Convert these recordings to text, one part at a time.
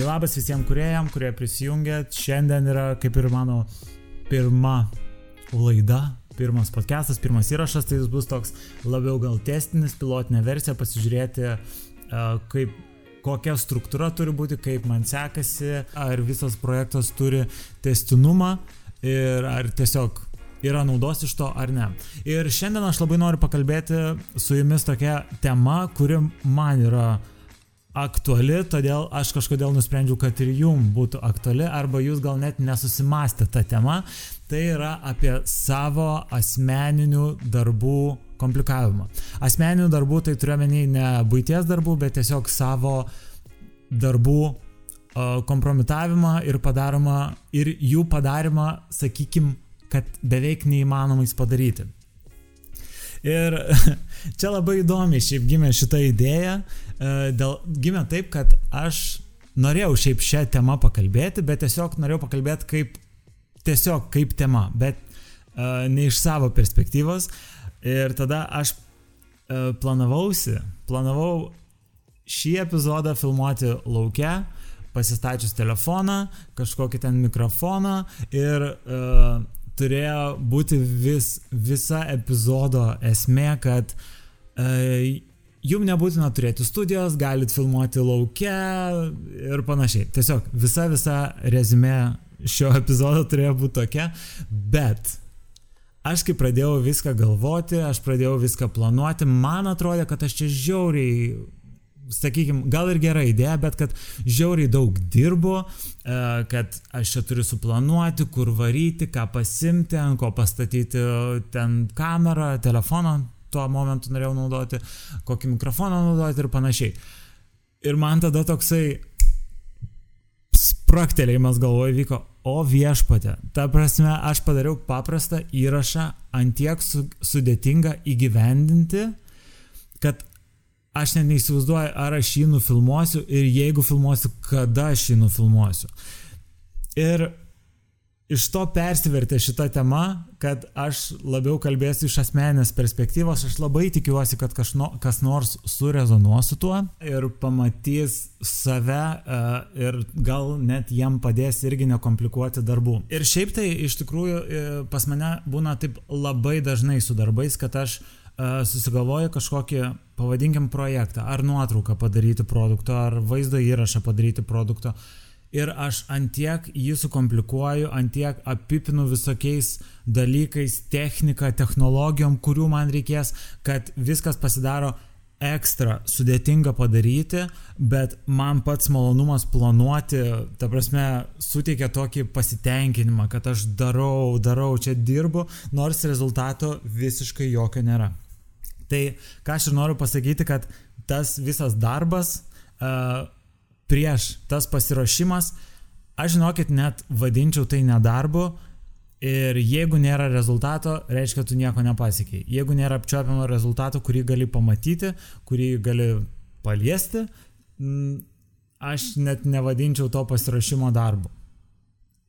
Tai labas visiems kuriejam, kurie prisijungėt. Šiandien yra kaip ir mano pirma laida, pirmas podcastas, pirmas įrašas, tai jis bus toks labiau gal testinis, pilotinė versija, pasižiūrėti, kaip, kokia struktūra turi būti, kaip man sekasi, ar visas projektas turi testinumą ir ar tiesiog yra naudos iš to ar ne. Ir šiandien aš labai noriu pakalbėti su jumis tokia tema, kuri man yra aktuali, todėl aš kažkodėl nusprendžiau, kad ir jum būtų aktuali, arba jūs gal net nesusimastė tą temą. Tai yra apie savo asmeninių darbų komplikavimą. Asmeninių darbų tai turiuomenį ne būties darbų, bet tiesiog savo darbų kompromitavimą ir padaromą ir jų padarimą, sakykim, kad beveik neįmanomais padaryti. Ir čia labai įdomi šiaip gimė šita idėja. E, dėl, gimė taip, kad aš norėjau šiaip šią temą pakalbėti, bet tiesiog norėjau pakalbėti kaip tiesiog kaip tema, bet uh, ne iš savo perspektyvos. Ir tada aš uh, planavausi, planavau šį epizodą filmuoti laukia, pasistačius telefoną, kažkokį ten mikrofoną ir uh, turėjo būti vis, visa epizodo esmė, kad e, jum nebūtina turėti studijos, galit filmuoti laukia ir panašiai. Tiesiog visa, visa rezime šio epizodo turėjo būti tokia, bet aš kai pradėjau viską galvoti, aš pradėjau viską planuoti, man atrodė, kad aš čia žiauriai sakykime, gal ir gera idėja, bet kad žiauriai daug dirbu, e, kad aš čia turiu suplanuoti, kur varyti, ką pasimti, ant ko pastatyti ten kamerą, telefoną, tuo momentu norėjau naudoti, kokį mikrofoną naudoti ir panašiai. Ir man tada toksai spraktelėjimas galvoje vyko, o viešpatė. Ta prasme, aš padariau paprastą įrašą, antiek su, sudėtingą įgyvendinti, kad aš net neįsivaizduoju, ar aš jį nufilmuosiu ir jeigu filmuosiu, kada aš jį nufilmuosiu. Ir iš to persivertė šita tema, kad aš labiau kalbėsiu iš asmenės perspektyvos, aš labai tikiuosi, kad kažno, kas nors surezonuos su tuo ir pamatys save uh, ir gal net jam padės irgi nekomplikuoti darbų. Ir šiaip tai iš tikrųjų e, pas mane būna taip labai dažnai su darbais, kad aš uh, susigalvoji kažkokį, pavadinkim, projektą, ar nuotrauką padaryti produkto, ar vaizdo įrašą padaryti produkto. Ir aš antiek jį sukomplikuoju, antiek apipinu visokiais dalykais, technika, technologijom, kurių man reikės, kad viskas pasidaro ekstra sudėtinga padaryti, bet man pats malonumas planuoti, ta prasme, suteikia tokį pasitenkinimą, kad aš darau, darau, čia dirbu, nors rezultato visiškai jokio nėra. Tai ką aš ir noriu pasakyti, kad tas visas darbas uh, prieš tas pasiruošimas, aš žinokit, net vadinčiau tai nedarbu ir jeigu nėra rezultato, reiškia, tu nieko nepasiekiai. Jeigu nėra apčiopiamo rezultato, kurį gali pamatyti, kurį gali paliesti, aš net nevadinčiau to pasiruošimo darbu.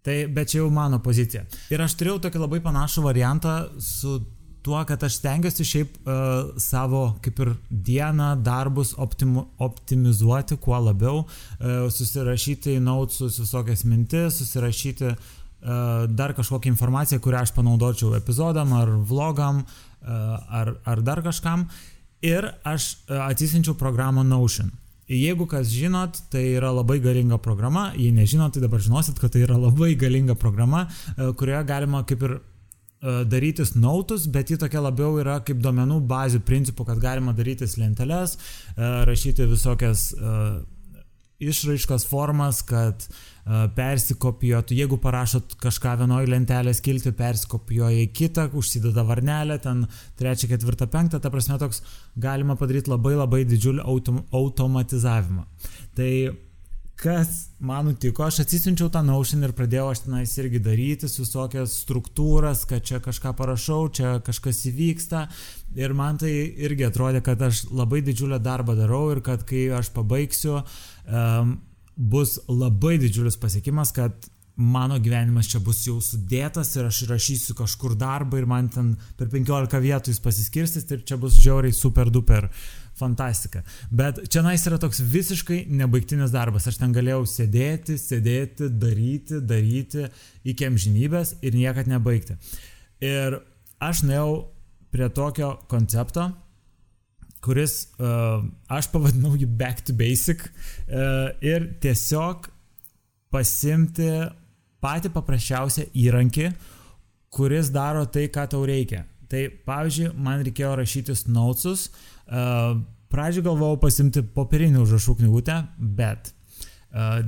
Tai, bet čia jau mano pozicija. Ir aš turėjau tokį labai panašų variantą su tuo, kad aš stengiuosi šiaip uh, savo kaip ir dieną, darbus optimu, optimizuoti kuo labiau, uh, susirašyti į nautsus visokias mintis, susirašyti uh, dar kažkokią informaciją, kurią aš panaudočiau epizodam ar vlogam uh, ar, ar dar kažkam. Ir aš uh, atsisinčiau programą Notion. Jeigu kas žinot, tai yra labai galinga programa, jei nežinot, tai dabar žinosit, kad tai yra labai galinga programa, kurioje galima kaip ir darytis nautus, bet ji tokia labiau yra kaip duomenų bazių principų, kad galima darytis lenteles, e, rašyti visokias e, išraiškos formas, kad persikopijuotų, jeigu parašot kažką vienoje lentelėje skilti, persikopijuoja į kitą, užsideda varnelę, ten trečią, ketvirtą, penktą, ta prasme toks galima padaryti labai labai didžiulį autom automatizavimą. Tai kas man nutiko, aš atsisinčiau tą Notion ir pradėjau aš tenais irgi darytis visokias struktūras, kad čia kažką parašau, čia kažkas įvyksta. Ir man tai irgi atrodė, kad aš labai didžiulę darbą darau ir kad kai aš pabaigsiu, um, bus labai didžiulis pasiekimas, kad mano gyvenimas čia bus jau sudėtas ir aš rašysiu kažkur darbą ir man ten per 15 vietų jis pasiskirstis ir čia bus žiauriai super duper fantastika. Bet čia nais yra toks visiškai nebaigtinis darbas. Aš ten galėjau sėdėti, sėdėti, daryti, daryti iki amžinybės ir niekad nebaigti. Ir aš nuėjau prie tokio koncepto, kuris uh, aš pavadinau jį back to basic uh, ir tiesiog pasimti patį paprasčiausią įrankį, kuris daro tai, ką tau reikia. Tai pavyzdžiui, man reikėjo rašytis notesus, uh, pradžioje galvojau pasimti popierinį užrašų knygutę, bet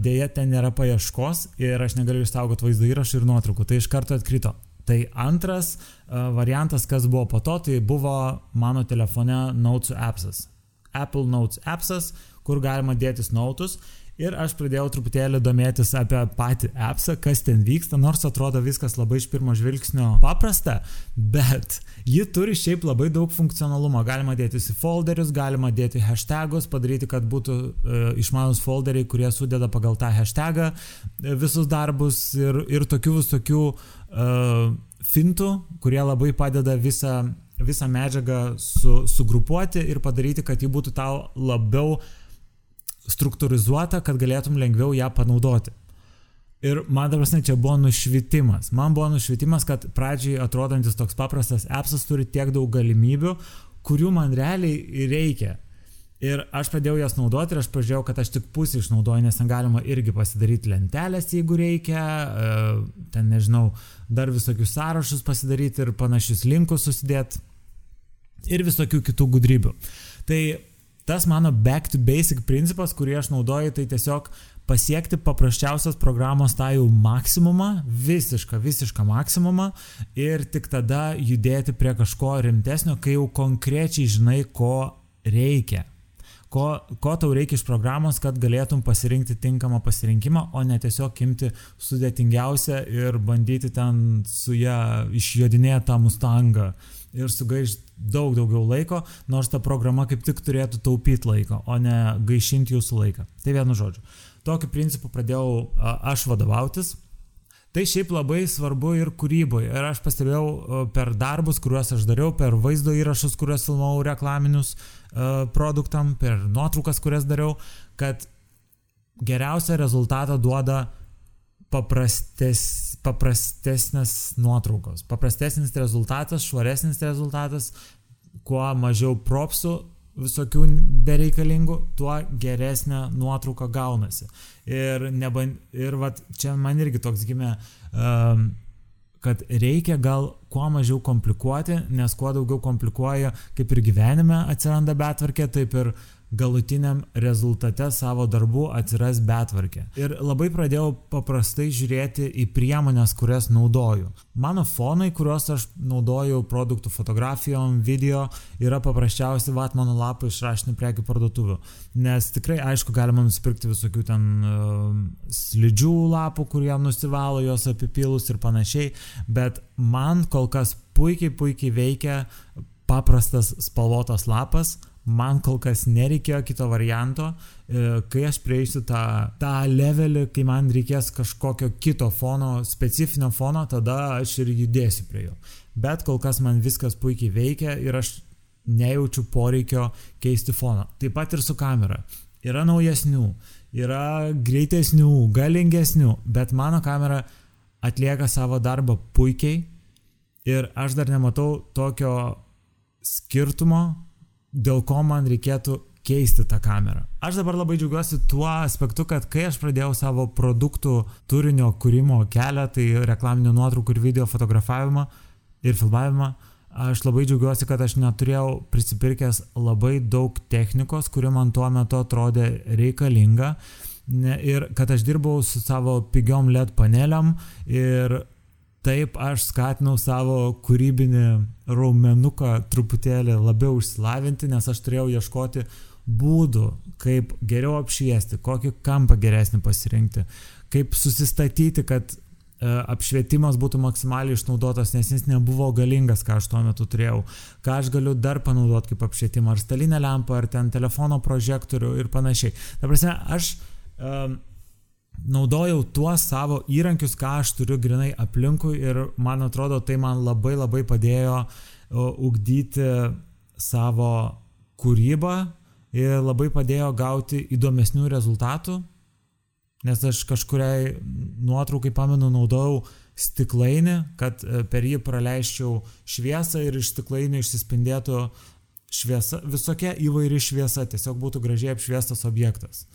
dėja ten nėra paieškos ir aš negaliu išsaugoti vaizdo įrašų ir nuotraukų, tai iš karto atkrito. Tai antras variantas, kas buvo po to, tai buvo mano telefone Notes appsas. Apple Notes appsas, kur galima dėtis nautus Ir aš pradėjau truputėlį domėtis apie patį appsą, kas ten vyksta, nors atrodo viskas labai iš pirmo žvilgsnio paprasta, bet ji turi šiaip labai daug funkcionalumo. Galima dėtis į folderius, galima dėti hashtagus, padaryti, kad būtų e, išmanus folderiai, kurie sudeda pagal tą hashtagą e, visus darbus ir, ir tokių visokių e, fintų, kurie labai padeda visą, visą medžiagą su, sugrupuoti ir padaryti, kad ji būtų tau labiau struktūrizuota, kad galėtum lengviau ją panaudoti. Ir man dabar čia buvo nušvitimas. Man buvo nušvitimas, kad pradžiai atrodantis toks paprastas appsas turi tiek daug galimybių, kurių man realiai reikia. Ir aš pradėjau jas naudoti ir aš pažiūrėjau, kad aš tik pusę išnaudoju, nes ten galima irgi pasidaryti lentelės, jeigu reikia, e, ten nežinau, dar visokius sąrašus pasidaryti ir panašius linkus susidėti ir visokių kitų gudrybių. Tai tas mano back to basic principas, kurį aš naudoju, tai tiesiog pasiekti paprasčiausios programos tą jau maksimumą, visišką, visišką maksimumą ir tik tada judėti prie kažko rimtesnio, kai jau konkrečiai žinai, ko reikia. Ko, ko tau reikia iš programos, kad galėtum pasirinkti tinkamą pasirinkimą, o ne tiesiog imti sudėtingiausią ir bandyti ten su ją išjodinėti tą mustangą ir sugaišti daug daugiau laiko, nors ta programa kaip tik turėtų taupyti laiko, o ne gaišinti jūsų laiką. Tai vienu žodžiu. Tokiu principu pradėjau aš vadovautis. Tai šiaip labai svarbu ir kūryboje. Ir aš pastebėjau per darbus, kuriuos aš dariau, per vaizdo įrašus, kuriuos filmavau reklaminius uh, produktam, per nuotraukas, kurias dariau, kad geriausią rezultatą duoda paprastes, paprastesnės nuotraukos, paprastesnis rezultatas, švaresnis rezultatas, kuo mažiau propsų visokių bereikalingų, tuo geresnė nuotrauka gaunasi. Ir, neban, ir vat, čia man irgi toks gimė, um, kad reikia gal kuo mažiau komplikuoti, nes kuo daugiau komplikuoja, kaip ir gyvenime atsiranda betvarkė, taip ir uh, galutiniam rezultate savo darbų atsiras betvarkė. Ir labai pradėjau paprastai žiūrėti į priemonės, kurias naudoju. Mano fonai, kuriuos aš naudoju produktų fotografijom, video, yra paprasčiausi vatmano lapai iš rašinių prekių parduotuvių. Nes tikrai, aišku, galima nusipirkti visokių ten uh, slidžių lapų, kurie nusivalo jos apipilus ir panašiai, bet man kol kas puikiai, puikiai veikia paprastas spalvotas lapas, man kol kas nereikėjo kito varianto, e, kai aš prieisiu tą, tą levelį, kai man reikės kažkokio kito fono, specifinio fono, tada aš ir judėsiu prie jo. Bet kol kas man viskas puikiai veikia ir aš nejaučiu poreikio keisti foną. Taip pat ir su kamera. Yra naujesnių, yra greitesnių, galingesnių, bet mano kamera atlieka savo darbą puikiai ir aš dar nematau tokio skirtumo dėl ko man reikėtų keisti tą kamerą. Aš dabar labai džiaugiuosi tuo aspektu, kad kai aš pradėjau savo produktų turinio kūrimo kelią, tai reklaminių nuotraukų ir video fotografavimą ir filmavimą, aš labai džiaugiuosi, kad aš neturėjau prisipirkęs labai daug technikos, kuri man tuo metu atrodė reikalinga. Ir kad aš dirbau su savo pigiom LED paneliam ir taip aš skatinau savo kūrybinį raumenuką truputėlį labiau išsilavinti, nes aš turėjau ieškoti būdų, kaip geriau apšviesti, kokį kampą geresnį pasirinkti, kaip susistatyti, kad e, apšvietimas būtų maksimaliai išnaudotas, nes jis nebuvo galingas, ką aš tuo metu turėjau, ką aš galiu dar panaudoti kaip apšvietimą, ar stalinę lempą, ar ten telefono prožektorių ir panašiai. Ta prasme, aš um, naudojau tuos savo įrankius, ką aš turiu grinai aplinkui ir man atrodo, tai man labai labai padėjo ugdyti savo kūrybą, ir labai padėjo gauti įdomesnių rezultatų, nes aš kažkuriai nuotraukai pamenu naudojau stiklainį, kad e, per jį praleisčiau šviesą ir iš stiklainio išsispindėtų šviesa, visokia įvairi šviesa, tiesiog būtų gražiai apšviestas objektas.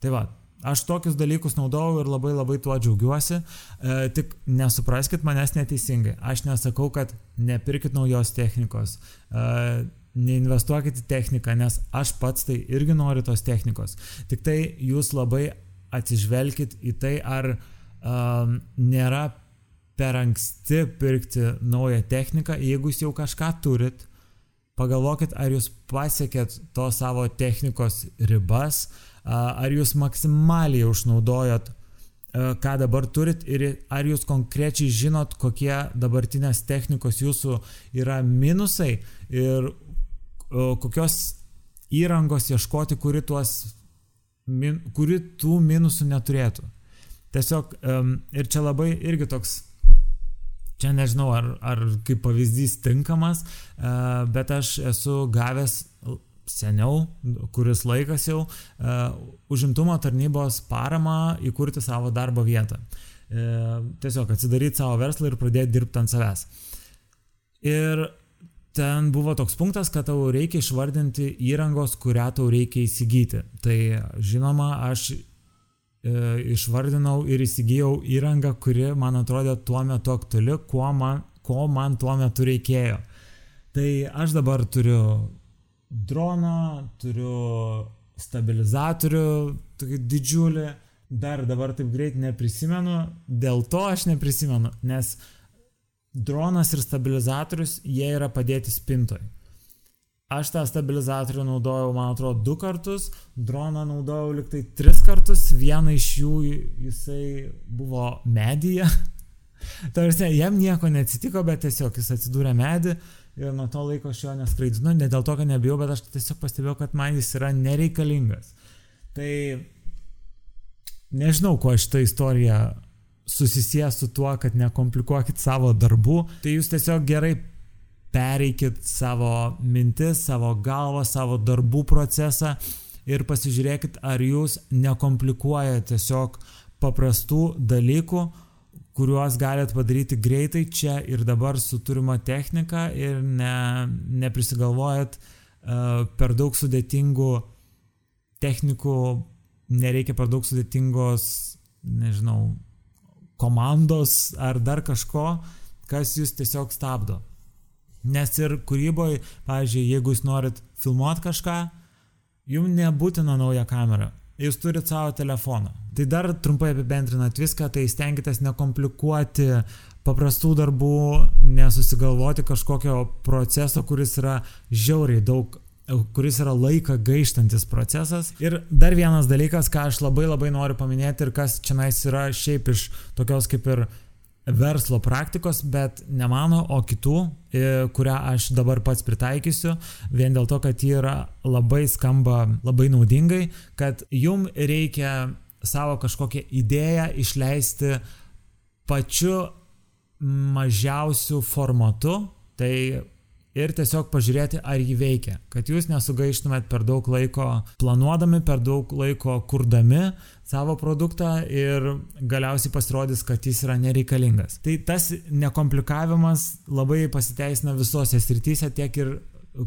Tai va, aš tokius dalykus naudojau ir labai labai tuo džiaugiuosi, e, tik nesupraskit manęs neteisingai, aš nesakau, kad nepirkit naujos technikos, e, neinvestuokit į techniką, nes aš pats tai irgi noriu tos technikos, tik tai jūs labai atsižvelkit į tai, ar um, nėra per anksti pirkti naują techniką, jeigu jūs jau kažką turit, pagalvokit, ar jūs pasiekėt to savo technikos ribas, ar jūs maksimaliai išnaudojot, ką dabar turit ir ar jūs konkrečiai žinot, kokie dabartinės technikos jūsų yra minusai ir kokios įrangos ieškoti, kuri, tuos, kuri tų minusų neturėtų. Tiesiog ir čia labai irgi toks čia nežinau, ar, ar kaip pavyzdys tinkamas, e, bet aš esu gavęs seniau, kuris laikas jau, e, užimtumo tarnybos paramą įkurti savo darbo vietą. E, tiesiog atsidaryti savo verslą ir pradėti dirbti ant savęs. Ir ten buvo toks punktas, kad tau reikia išvardinti įrangos, kurią tau reikia įsigyti. Tai žinoma, aš išvardinau ir įsigijau įrangą, kuri man atrodė tuo metu aktuali, ko man, ko man tuo metu reikėjo. Tai aš dabar turiu droną, turiu stabilizatorių, tokį didžiulį, dar dabar taip greit neprisimenu, dėl to aš neprisimenu, nes dronas ir stabilizatorius, jie yra padėti spintoj. Aš tą stabilizatorių naudojau, man atrodo, du kartus, droną naudojau liktai tris kartus, vieną iš jų jisai buvo medyje. Tarsi, jam nieko neatsitiko, bet tiesiog jis atsidūrė medį ir nuo to laiko aš jo neskraidinu, ne dėl to, kad nebijau, bet aš tiesiog pastebėjau, kad man jis yra nereikalingas. Tai nežinau, kuo šitą istoriją susisės su tuo, kad nekomplikuokit savo darbų, tai jūs tiesiog gerai pereikit savo mintis, savo galvą, savo darbų procesą ir pasižiūrėkit, ar jūs nekomplikuojate tiesiog paprastų dalykų, kuriuos galit padaryti greitai čia ir dabar su turima technika ir ne, neprisigalvojat uh, per daug sudėtingų technikų, nereikia per daug sudėtingos, nežinau, komandos ar dar kažko, kas jūs tiesiog stabdo. Nes ir kūryboje, pavyzdžiui, jeigu jūs norit filmuoti kažką, jums nebūtina nauja kamera. Jūs turit savo telefoną. Tai dar trumpai apibendrinat viską, tai stenkitės nekomplikuoti paprastų darbų, nesusigalvoti kažkokio proceso, kuris yra žiauriai daug kuris yra laiką gaištantis procesas. Ir dar vienas dalykas, ką aš labai labai noriu paminėti ir kas čia nais yra šiaip iš tokios kaip ir verslo praktikos, bet ne mano, o kitų, e, kurią aš dabar pats pritaikysiu, vien dėl to, kad ji yra labai skamba labai naudingai, kad jum reikia savo kažkokią idėją išleisti pačiu mažiausiu formatu, tai ir tiesiog pažiūrėti, ar jį veikia. Kad jūs nesugaištumėt per daug laiko planuodami, per daug laiko kurdami savo produktą ir galiausiai pasirodys, kad jis yra nereikalingas. Tai tas nekomplikavimas labai pasiteisina visose srityse, tiek ir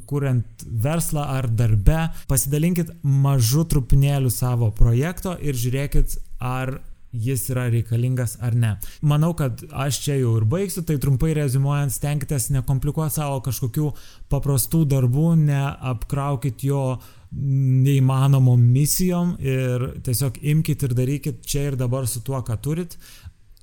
kuriant verslą ar darbe, pasidalinkit mažu trupinėliu savo projekto ir žiūrėkit, ar jis yra reikalingas ar ne. Manau, kad aš čia jau ir baigsiu, tai trumpai rezumuojant, stenkitės nekomplikuoti savo kažkokių paprastų darbų, neapkraukit jo neįmanomom misijom ir tiesiog imkite ir darykit čia ir dabar su tuo, ką turit.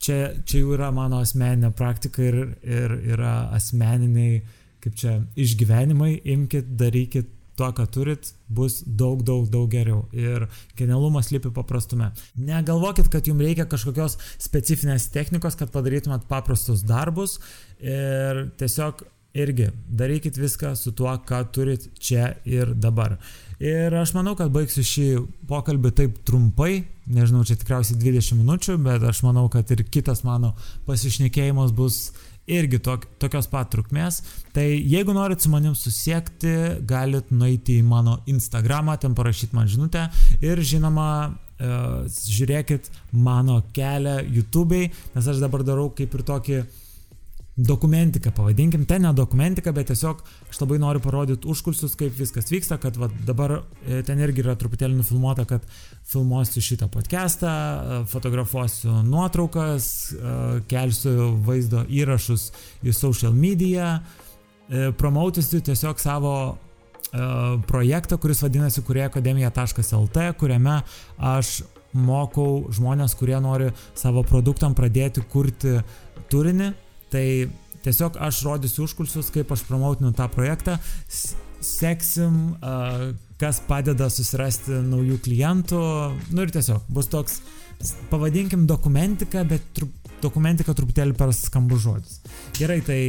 Čia, čia jau yra mano asmeninė praktika ir, ir yra asmeniniai, kaip čia, išgyvenimai, imkite, darykit tuo, ką turit, bus daug, daug, daug geriau. Ir genialumas lypi paprastume. Negalvokit, kad jums reikia kažkokios specifinės technikos, kad padarytumėt paprastus darbus. Ir tiesiog irgi darykit viską su tuo, ką turit čia ir dabar. Ir aš manau, kad baigsiu šį pokalbį taip trumpai, nežinau, čia tikriausiai 20 minučių, bet aš manau, kad ir kitas mano pasišnekėjimas bus irgi tok, tokios pat trukmės. Tai jeigu norit su manim susiekti, galit nueiti į mano Instagramą, ten parašyti man žinutę ir žinoma, uh, žiūrėkit mano kelią YouTube'ai, nes aš dabar darau kaip ir tokį dokumentiką, pavadinkim, ten ne dokumentika, bet tiesiog aš labai noriu parodyti užkulsius, kaip viskas vyksta, kad va, dabar e, ten irgi yra truputėlį nufilmuota, kad filmuosiu šitą podcastą, e, fotografuosiu nuotraukas, e, kelsiu vaizdo įrašus į social media, promautysiu tiesiog savo projektą, kuris vadinasi kurieakademija.lt, kuriame aš mokau žmonės, kurie nori savo produktam pradėti kurti turinį Tai tiesiog aš rodysiu užkulsius, kaip aš promoutinu tą projektą, seksim, kas padeda susirasti naujų klientų, nu ir tiesiog bus toks, pavadinkim dokumentika, bet trup, dokumentika truputėlį per skambus žodis. Gerai, tai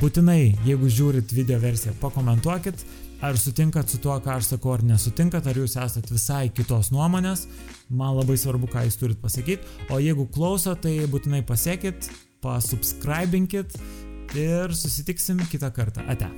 būtinai, jeigu žiūrit video versiją, pakomentuokit, ar sutinkat su tuo, ką aš sakau, ar nesutinkat, ar jūs esat visai kitos nuomonės, man labai svarbu, ką jūs turit pasakyti, o jeigu klauso, tai būtinai pasiekit, pasubscribinkit ir susitiksim kitą kartą. Ate.